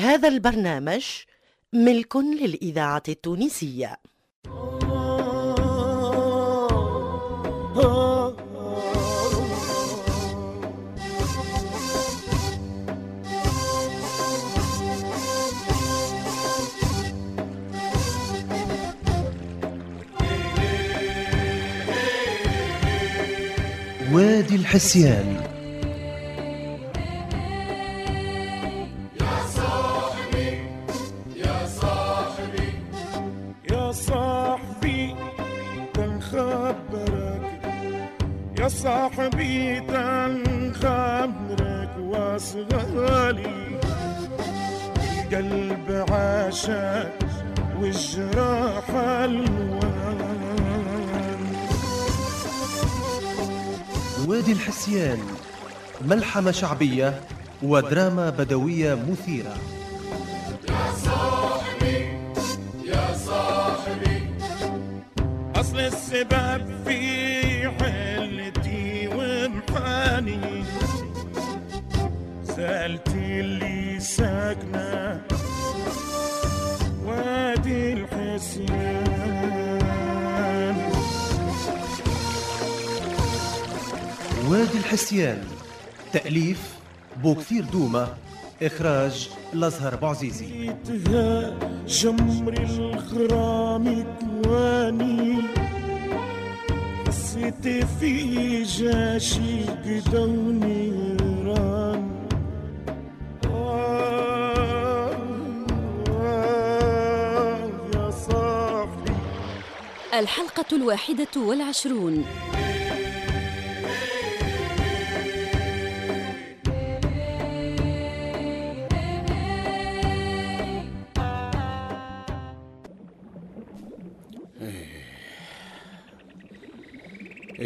هذا البرنامج ملك للإذاعة التونسية. وادي الحسيان. صاحبي تنخبرك واصغالي. القلب عاشق والجراح ألوان. وادي الحسيان ملحمة شعبية ودراما بدوية مثيرة. أصل السبب في حلتي سألتي اللي ساكنة وادي الحسيان. وادي الحسيان تأليف بوكثير دومة إخراج الأزهر لقيتها جمر الغرام كواني حسيت في جاشي قدا ونيران آه آه يا صاحبي. الحلقة الواحدة والعشرون.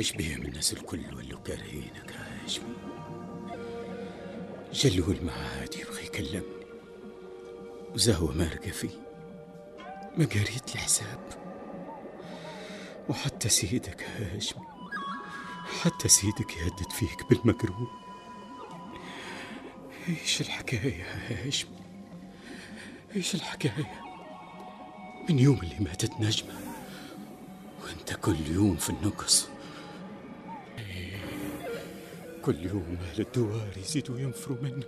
إيش بيهم الناس الكل ولوا كارهينك يا هاشمي جلول ما عاد يبغى يكلمني وزهوة مارقة فيه. ما قريت لي حساب وحتى سيدك هاشمي حتى سيدك يهدد فيك بالمكروه. إيش الحكاية هاشمي إيش الحكاية؟ من يوم اللي ماتت نجمة. وانت كل يوم في النقص. كل يوم أهل الدوار يزيدوا ينفروا منك.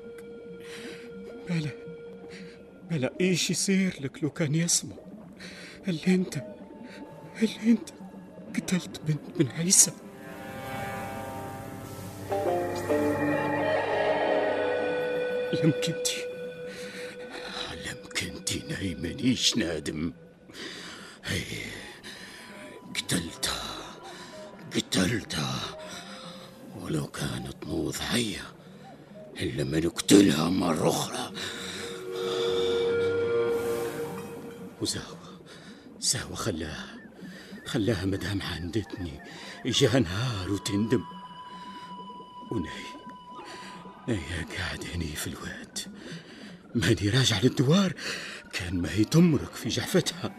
بلا بلا إيش يصير لك لو كان يسمع اللي أنت اللي أنت قتلت بنت بن عيسى. لم كنتي لم كنتي نايمنيش نادم؟ هي قتلتها قتلتها. ولو كانت نوض حية إلا ما نقتلها مرة أخرى. وزهوة زهوة خلاها خلاها مدام عندتني. إجا نهار وتندم. ونهي نهي قاعد هني في الواد. ماني راجع للدوار كان ما هي تمرك في جحفتها.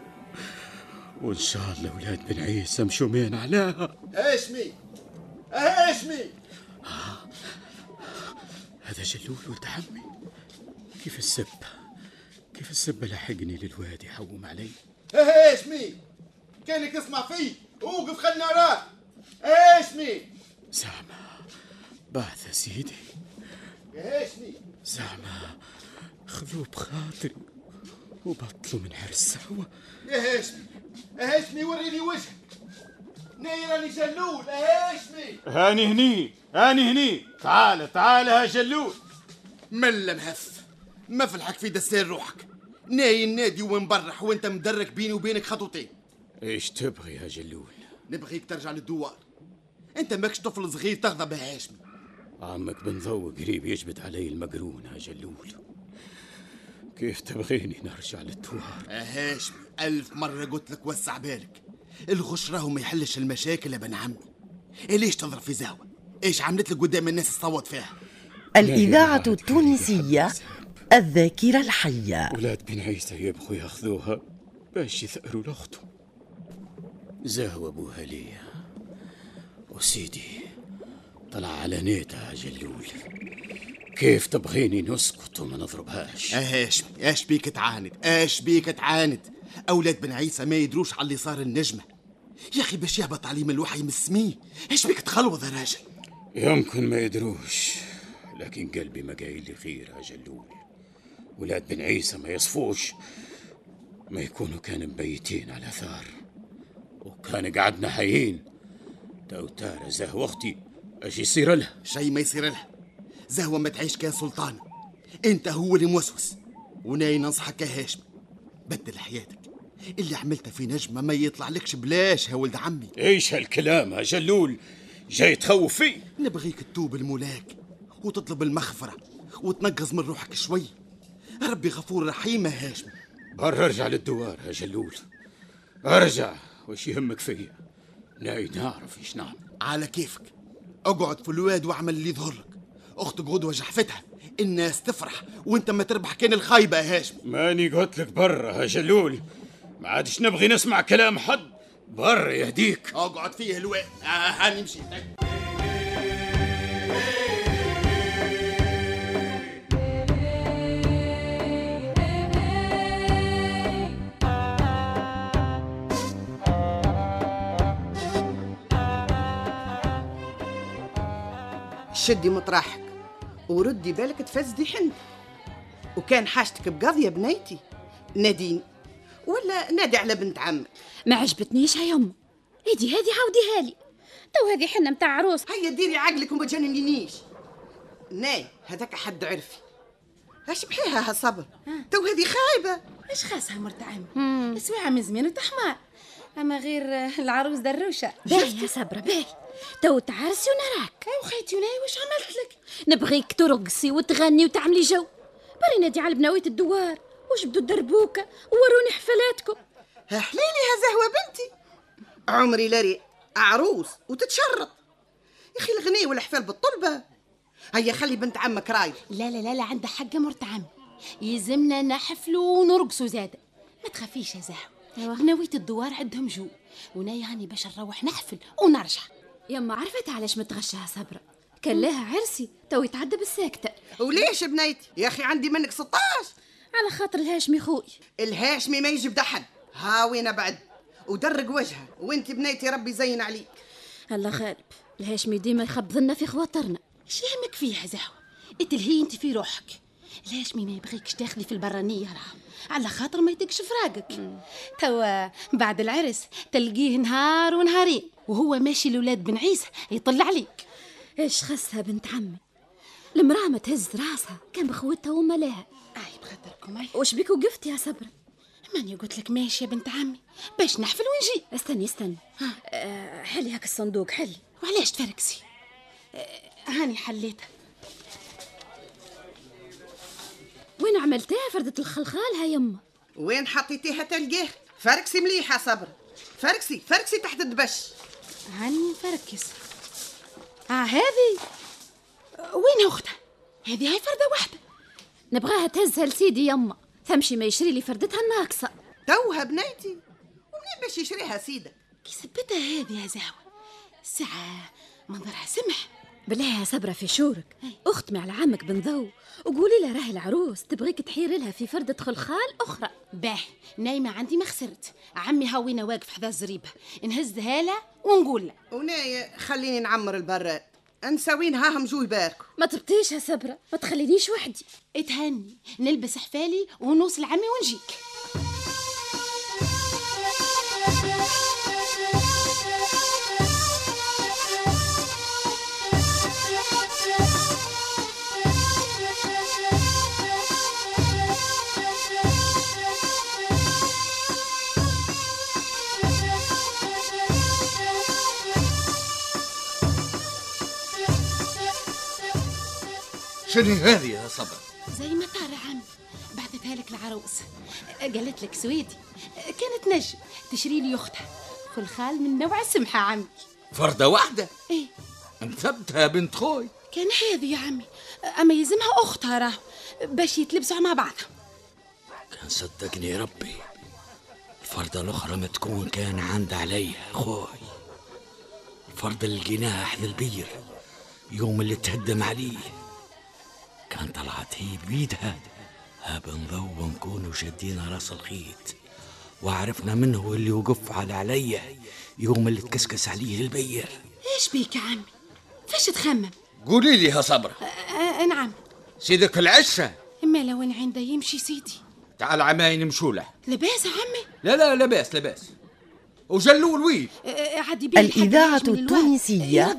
وإن شاء الله أولاد بن عيسى مشومين عليها. هاشمي هاشمي هذا جلول ولد عمي. كيف السب؟ كيف السب لحقني للواد يحوم علي. هاشمي كانك اسمع فيه أوقف خلنا نراك هاشمي زعما بعث سيدي. هاشمي زعما خذوه بخاطري وبطلوا من حرس سوا يا هاشمي يا هاشمي وريني وجهك. نيراني جلول يا هاشمي هاني هني هاني هني. تعال تعال يا جلول ملا مهف ما في الحق في دسير روحك. ناي النادي ومبرح وانت مدرك بيني وبينك خطوتين. إيش تبغي يا جلول نبغيك ترجع للدوار. انت ماكش طفل صغير تغضب يا هاشمي عمك بن ضو قريب يجبد علي المقرون يا جلول كيف تبغيني نرجع للدوار؟ يا هاشمي ألف مرة قلت لك وسع بالك. الغش راهو ما يحلش المشاكل يا بن عمي. إيه ليش تضرب في زاوة إيش عملت لك قدام الناس تصوت فيها؟ الإذاعة التونسية الذاكرة الحية. ولاد بن عيسى يبغوا ياخذوها باش يثأروا لأخته. زهوة ابوها ليا وسيدي طلع على نيتها جلول كيف تبغيني نسكت وما نضربهاش؟ إيش إيش بيك تعاند؟ إيش بيك تعاند؟ أولاد بن عيسى ما يدروش على اللي صار النجمة. يا أخي باش يهبط عليهم الوحي من السمي إيش بيك تخلوض يا راجل؟ يمكن ما يدروش لكن قلبي ما قايل لي خير يا جلول ولاد بن عيسى ما يصفوش ما يكونوا كانوا مبيتين على ثار. وكان قعدنا حيين. تو تارة زهوة أختي اش يصير لها؟ شي ما يصير لها. زهوة ما تعيش كان سلطان. أنت هو اللي موسوس وناي ننصحك يا هاشم. بدل حياتك. اللي عملته في نجمة ما يطلع لكش بلاش يا ولد عمي. إيش هالكلام يا جلول؟ جاي تخوف فيه. نبغيك تتوب الملاك وتطلب المغفرة وتنقز من روحك شوي. ربي غفور رحيم يا هاشم. بر ارجع للدوار يا جلول. ارجع وش يهمك فيا؟ ناي نعرف إيش نعمل على كيفك. اقعد في الواد واعمل اللي يظهرك. أختك غدوة جحفتها الناس تفرح وانت ما تربح كان الخايبة يا هاشم. ماني قلت لك برا يا جلول. ما عادش نبغي نسمع كلام حد. برا يهديك. أقعد فيه الواد آه هاني مشيت شدي مطرحك وردي بالك تفزدي حنت وكان حاجتك بقضية بنيتي. ناديني. ولا نادي على بنت عمك؟ ما عجبتنيش يا يما. ايدي هذه عاوديها لي. تو هذه حنة متاع عروس. هيا ديري عقلك وما تجننينيش. ناي هذاك حد عرفي. اش بحيها هالصبر تو هذه خايبة. إيش خاصها مرت عمي؟ السواعة من زمان وتحمار. أما غير العروس دروشة. باهي يا صبرة باهي. تو تعرسي ونراك ايوا خيتي وناي واش عملت لك؟ نبغيك ترقصي وتغني وتعملي جو. بري نادي على بناوية الدوار. وجبدوا الدربوكة ووروني حفلاتكم. ها حليلي ها زهوة بنتي. عمري لري عروس وتتشرط. يا أخي الغنية والحفال بالطلبة. هيا خلي بنت عمك رايح. لا لا لا لا عندها حق مرت عمي. يلزمنا نحفلوا ونرقصوا زادة ما تخافيش يا زهو. بناوية الدوار عندهم جو. ونا يعني باش نروح نحفل ونرجع. يما عرفت علاش متغشاها صبرة كان لها عرسي تو يتعدى بالساكتة وليش بنيتي يا أخي عندي منك 16 على خاطر الهاشمي خوي. الهاشمي ما يجي بدحد هاوينا بعد. ودرق وجهها وانت بنيتي ربي زين عليك. الله غالب الهاشمي ديما يخبضنا في خواطرنا. إيش يهمك فيها زهو؟ اتلهي انت في روحك. الهاشمي ما يبغيكش تاخذي في البرانية راه على خاطر ما يدقش فراقك توا بعد العرس تلقيه نهار ونهارين وهو ماشي لولاد بن عيسى يطل عليك. إيش خصها بنت عمي؟ المرأة ما تهز راسها. كان بخوتها وما لها. اي بخاطركم اي وش بيك وقفت يا صبرة ماني قلت لك ماشي يا بنت عمي. باش نحفل ونجي. استني استني. آه حلي هاك الصندوق حلي وعلاش تفركسي؟ آه هاني حليتها وين عملتها؟ فردة الخلخال ها يما وين حطيتيها تلقيه فركسي مليحة صبر. فركسي فركسي تحت الدبش. هاني فركس آه هذه. وين أختها؟ هذه هاي فردة واحدة. نبغاها تهزها لسيدي يما. تمشي ما يشري لي فردتها الناقصة. توها بنيتي ومنين باش يشريها سيدك؟ كي سبتها هذه يا زهوة. ساعة منظرها سمح. بالله يا صبرة في شورك. أختمي على عمك بن ضو وقولي له راهي العروس. تبغيك تحيري لها في فردة خلخال أخرى. باه نايمة عندي ما خسرت. عمي هاوينا واقف حدا الزريبة. نهزها له ونقول له. ونايا خليني نعمر البراد نساوين هاهم جو يباركوا ما تبطيش يا صبرة ما تخلينيش وحدي. اتهني نلبس حفالي ونوصل عمي ونجيك. شنو هذه يا صبر. زي ما ترى عمي بعثتها لك العروس. قالت لك سويدي كانت نجم تشري لي أختها. خلخال من نوع سمحة عمي. فردة واحدة؟ إيه. انثبتها بنت خوي. كان هذه يا عمي. أما يلزمها أختها راه باش يتلبسوا مع بعضهم كان صدقني ربي الفردة الأخرى ما تكون كان عند عليا خوي. الفردة اللي لقيناها حدا البير يوم اللي تهدم عليه. كان طلعت هي بيدها ها بنضو نكونوا شدينا رأس الخيط. وعرفنا منه اللي وقف على عليا يوم اللي تكسكس عليه البير إيش بيك يا عمي؟ فاش تخمم؟ قولي لي يا صبرة. آه نعم. سيدك العشة إما لو وين عنده يمشي سيدي. تعال عماين مشولة لباس يا عمي؟ لا لا لباس لباس. وجلول وين آه، آه، عادي بيه الإذاعة التونسية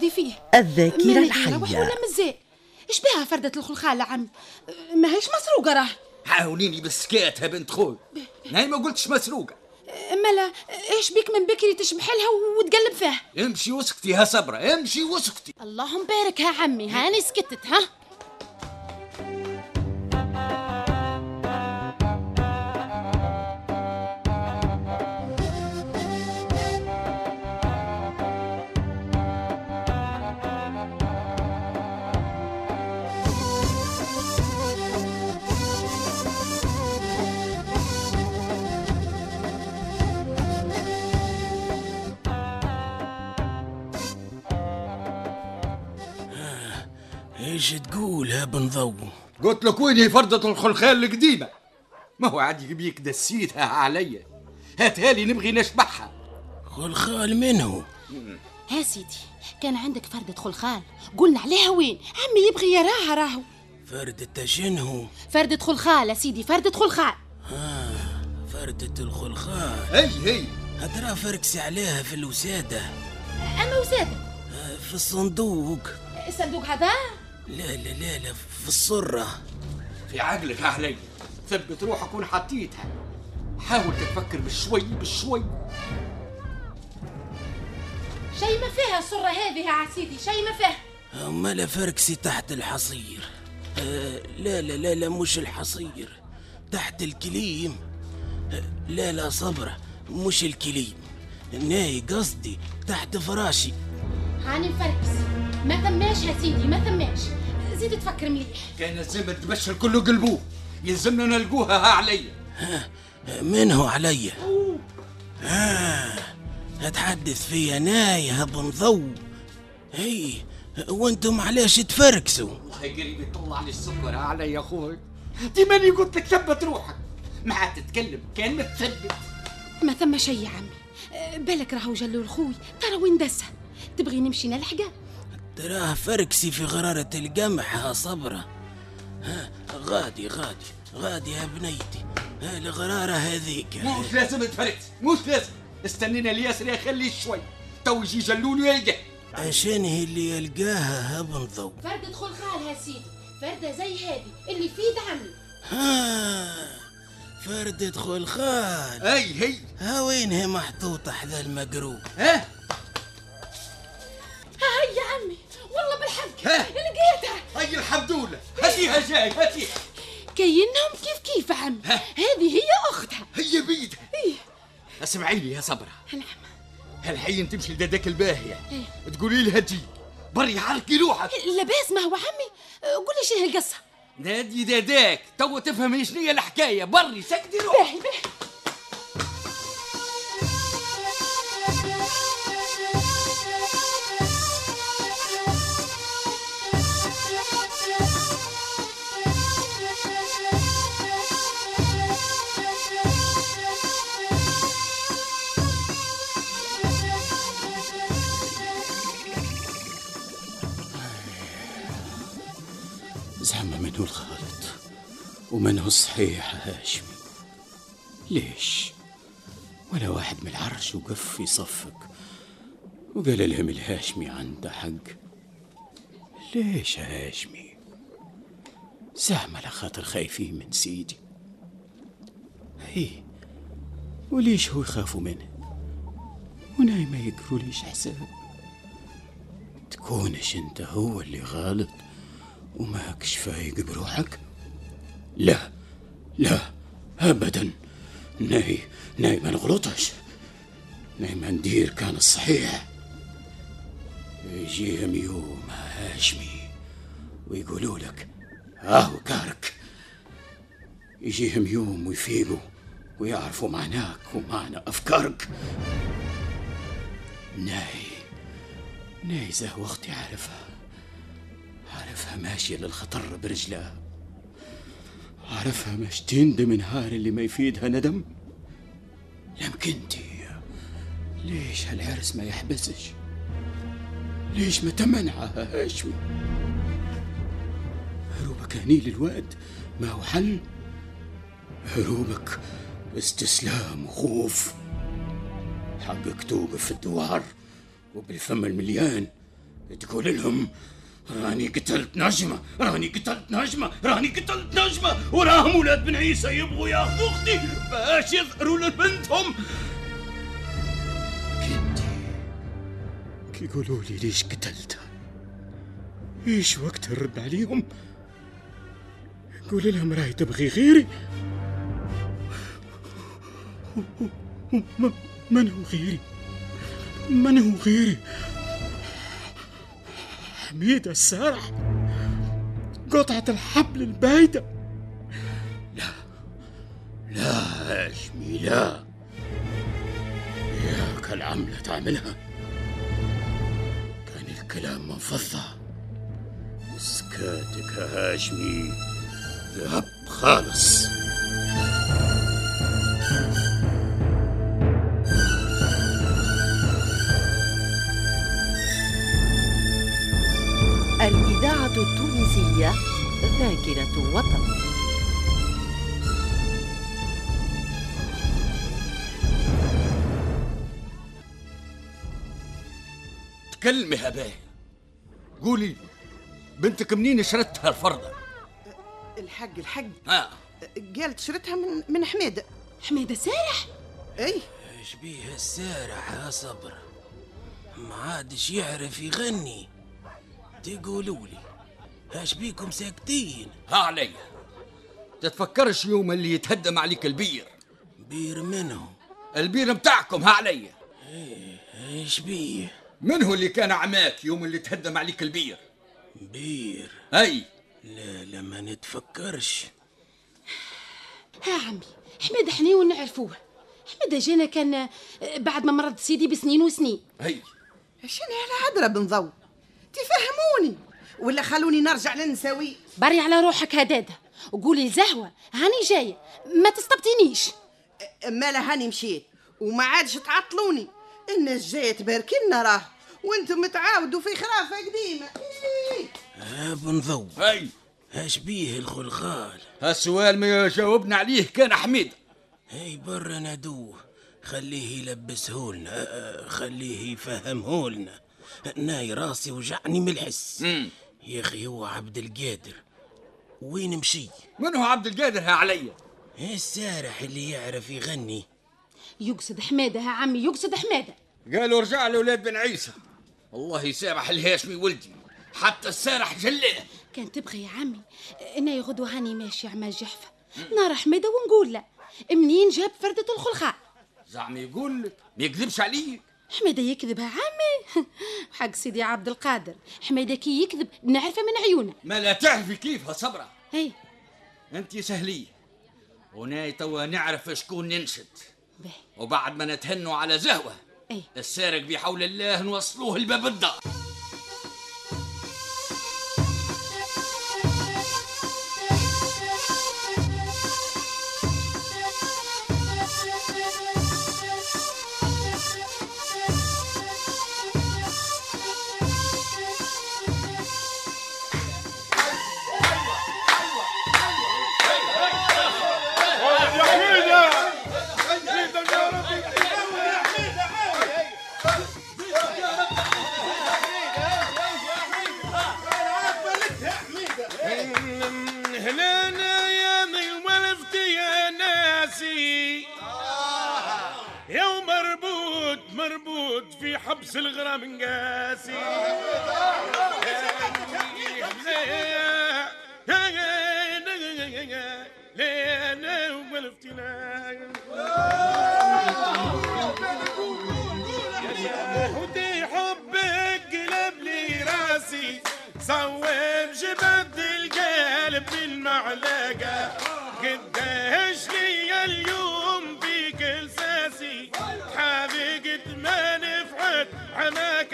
الذاكرة الحية. إيش بها فردة الخلخال يا عم؟ ما هيش مسروقة راه. حاوليني بالسكات يا بنت خوي. ناي ما قلتش مسروقة. اما لا إيش بيك من بكري تشبح لها وتقلب فيها؟ امشي وسكتي يا صبرة امشي وسكتي اللهم بارك ها عمي هاني سكتت ها؟ إيش تقول يا بن ضو؟ قلت لك وين هي فردة الخلخال القديمة؟ ما هو عادي بيك دسيتها عليا هاتها لي نبغي نشبعها خلخال منه؟ ها سيدي كان عندك فردة خلخال. قلنا عليها وين؟ عمي يبغي يراها راهو. فردة شنو؟ فردة خلخال يا سيدي فردة خلخال. فردة الخلخال. هي هي. هترى فركسي عليها في الوسادة. أما وسادة؟ في الصندوق. الصندوق هذا؟ لا لا لا لا في الصرة في عقلك علي. ثبت روحك وين حطيتها حاول تفكر بالشوي بالشوي. شيء ما فيها الصرة هذه يا عسيدي شيء ما فيها. أمال فركسي تحت الحصير. آه لا لا لا لا مش الحصير. تحت الكليم. آه لا لا صبرة مش الكليم. ناي قصدي تحت فراشي. هاني مفركس ما ثماش يا سيدي ما ثماش. زيد تفكر مليح. كان الزمن تبشر كله قلبوه يلزمنا نلقوها ها عليا. من هو عليا؟ آه هتحدث فيا نايه بن ضو هي وأنتم علاش تفركسوا؟ والله قريب يطلع لي السكر ها علي يا أخوي. دي ماني قلت لك ثبت روحك. ما عاد تتكلم كان متثبت. ما ثم شيء يا عمي. أه، بالك راهو جلول خوي ترى وين دسها؟ تبغي نمشي نلحقه تراه فركسي في غرارة القمح ها صبرة. ها غادي غادي غادي يا بنيتي. ها الغرارة هذيك. مش لازم تفركس مش لازم استنينا الياسر يخليه شوي. تو يجي جلول ويلقى عشان هي اللي يلقاها ها بن ضو فردة خلخال يا سيدي. فردة زي هذه اللي في يد عمي ها فردة خلخال اي هي ها وين هي محطوطة حذا المقروب ها؟ هاي يا عمي. والله بالحق. ها؟ لقيتها. هي الحمدولة هاتيها جاي هاتيها. كينهم كيف كيف عمي هذه هي أختها. هي بيدها إيه. اسمعي لي يا صبرة. نعم. هالحين تمشي لدادك الباهية. إيه. تقولي لها تجي. بري حركي روحك. لباس ما هو عمي. أه، قول لي شنو القصة نادي داداك. تو تفهم شنو هي الحكاية. بري سكتي روحك. باهي باهي. ومنو الصحيح هاشمي. ليش؟ ولا واحد من العرش وقف في صفك. وقال لهم الهاشمي عنده حق. ليش هاشمي؟ زعما على خاطر خايفين من سيدي. هي وليش هو يخافوا منه؟ وناي ما يقروا ليش حساب تكونش أنت هو اللي غلط وماكش فايق بروحك؟ لا لا ابدا. ناي ناي ما نغلطش ناي ما ندير كان الصحيح يجيهم يوم هاشمي ويقولوا لك هاو كارك. يجيهم يوم ويفيقوا ويعرفوا معناك ومعنى أفكارك. ناي ناي زه وقتي عارفها. عارفها ماشية للخطر برجلها. عارفها مش تندم نهار اللي ما يفيدها ندم؟ يمكن انتي ليش هالعرس ما يحبسش؟ ليش ما تمنعها هاشمي هروبك هني للواد ما هو حل؟ هروبك استسلام وخوف. حقك توقف في الدوار وبالفم المليان تقول لهم راني قتلت نجمة راني قتلت نجمة راني قتلت نجمة وراهم ولاد بن عيسى يبغوا ياخذوا أختي باش يظهروا لبنتهم. كي يقولوا لي ليش قتلتها؟ إيش وقت الرد عليهم؟ قول لهم راي تبغي غيري. من هو غيري؟ من هو غيري؟ حميدة السارح قطعة الحبل البايدة لا لا هاشمي لا. ياك العملة تعملها. كان الكلام منفضة سكاتك يا هاشمي ذهب خالص. وطن. تكلمي يا باهي قولي لي، بنتك منين شرتها الفرضة؟ الحق الحق. ها. قالت شريتها من من حميده حميده سارح أي. إيش بيه السارح يا صبر؟ ما عادش يعرف يغني. تقولوا إيش بيكم ساكتين؟ ها علي. تتفكرش يوم اللي يتهدم عليك البير؟ بير منهم البير متاعكم ها علي. إيش بيه من هو اللي كان عماك يوم اللي تهدم عليك البير؟ بير. أي. لا لا ما نتفكرش. ها عمي حميده حنين نعرفوه حميده جانا كان آه، بعد ما مرض سيدي بسنين وسنين. أي. شنو هالعذرة بنضو تفهموني. ولا خلوني نرجع للنساوي بري على روحك هداده وقولي الزهوة هاني جاية ما تستبطينيش. مالا هاني مشيت وما عادش تعطلوني. الناس جاية تباركلنا راه وأنتم تعاودوا في خرافة قديمة. ها بنضو. اي إيش بيه الخلخال. هالسؤال ما جاوبنا عليه كان حميد. هاي برا ندوه خليه يلبسهولنا آه، آه، خليه يفهمهولنا. ناي راسي وجعني من الحس. يا أخي هو عبد القادر. وين مشي؟ من هو عبد القادر؟ ها علي. إيه السارح اللي يعرف يغني. يقصد حماده ها عمي يقصد حماده. قالوا رجع لأولاد بن عيسى. الله يسامح الهاشمي ولدي. حتى السارح جلاه. كان تبغي يا عمي؟ أنا غدوه هاني ماشي عمال جحفة. نار حماده ونقول له منين جاب فردة الخلخال زعم يقول لك ما يكذبش عليك. حماده يكذب يا عمي. حق سيدي عبد القادر. حماده كي يكذب نعرفه من عيونه. ما لا تعرفي كيف صبرة. هي. انت سهلية. وناي توا نعرف شكون ننشد. وبعد ما نتهنوا على زهوة اي السارق بحول الله نوصلوه لباب الدار. حبس الغرام قاسي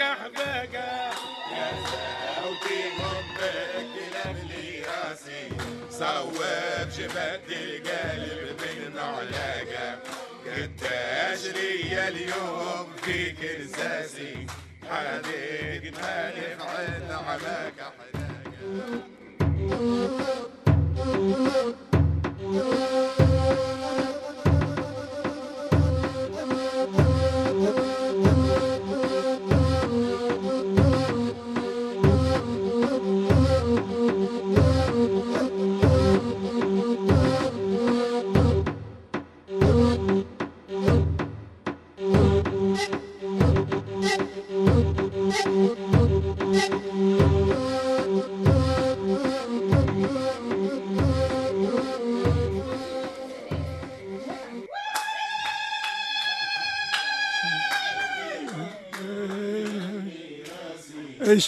عماك أحباقة يا ساوتي حبك قلب لي راسي. صوب جبد بدل قلب بالمعلقة قداش لي اليوم فيك رزازي حالك مالك عين علاقة إيش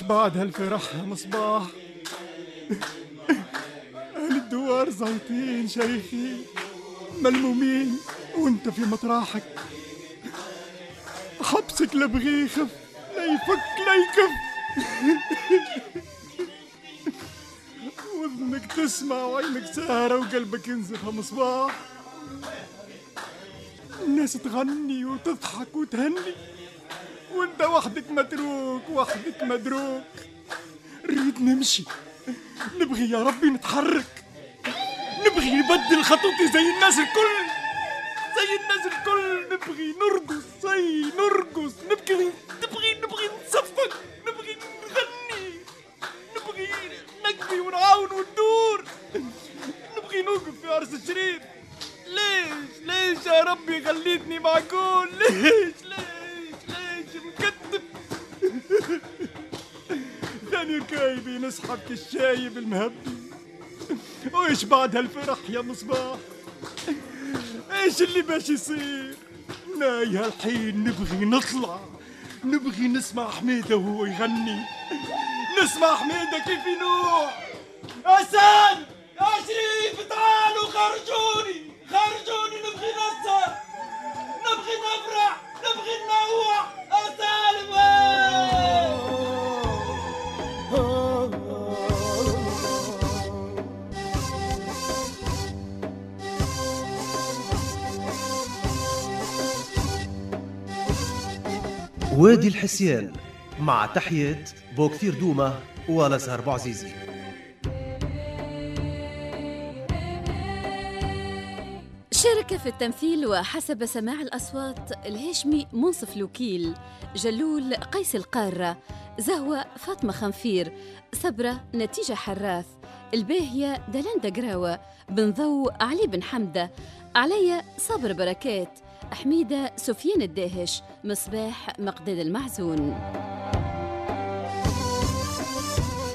بعد هالفرح مصباح؟ أهل الدوار زايطين شيخي ملمومين وأنت في مطرحك. حبسك لبغي لا يفك لا يكف. واذنك تسمع وعينك سهرة وقلبك ينزف مصباح الناس تغني وتضحك وتهني. وانت وحدك متروك وحدك مدروك. نريد نمشي. نبغي يا ربي نتحرك. نبغي نبدل خطوتي زي الناس الكل. زي الناس الكل. نبغي نرقص زي نرقص. نبغي نبغي نبغي نصفق. نبغي نغني. نبغي نقضي ونعاون وندور. نبغي نوقف في عرس الشريف. ليش؟ ليش يا ربي خليتني معقول؟ ليش؟ ليش؟ ليش؟ مكتب. ثاني كايبي نسحب كالشايب المهبي. وإيش بعد هالفرح يا مصباح؟ إيش اللي باش يصير؟ ناي هالحين نبغي نطلع. نبغي نسمع حميدة وهو يغني. نسمع حميدة كيف ينوح حسن يا شريف تعالوا خرجوني. خرجوني نبغي نسهر. نبغي نفرح نبغي ننوح وادي الحسيان مع تحية بوكثير دومة ونزهر بوعزيزي شارك في التمثيل وحسب سماع الأصوات الهاشمي منصف لوكيل جلول قيس القارة زهوة فاطمة خنفير صبرة نتيجة حراث الباهية دلندا قراوة بن ضو علي بن حمدة عليا صابر بركات حميدة سفيان الداهش مصباح مقداد المعزون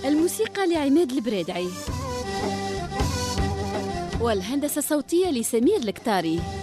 الموسيقى لعماد البرادعي والهندسة الصوتية لسمير الكتاري.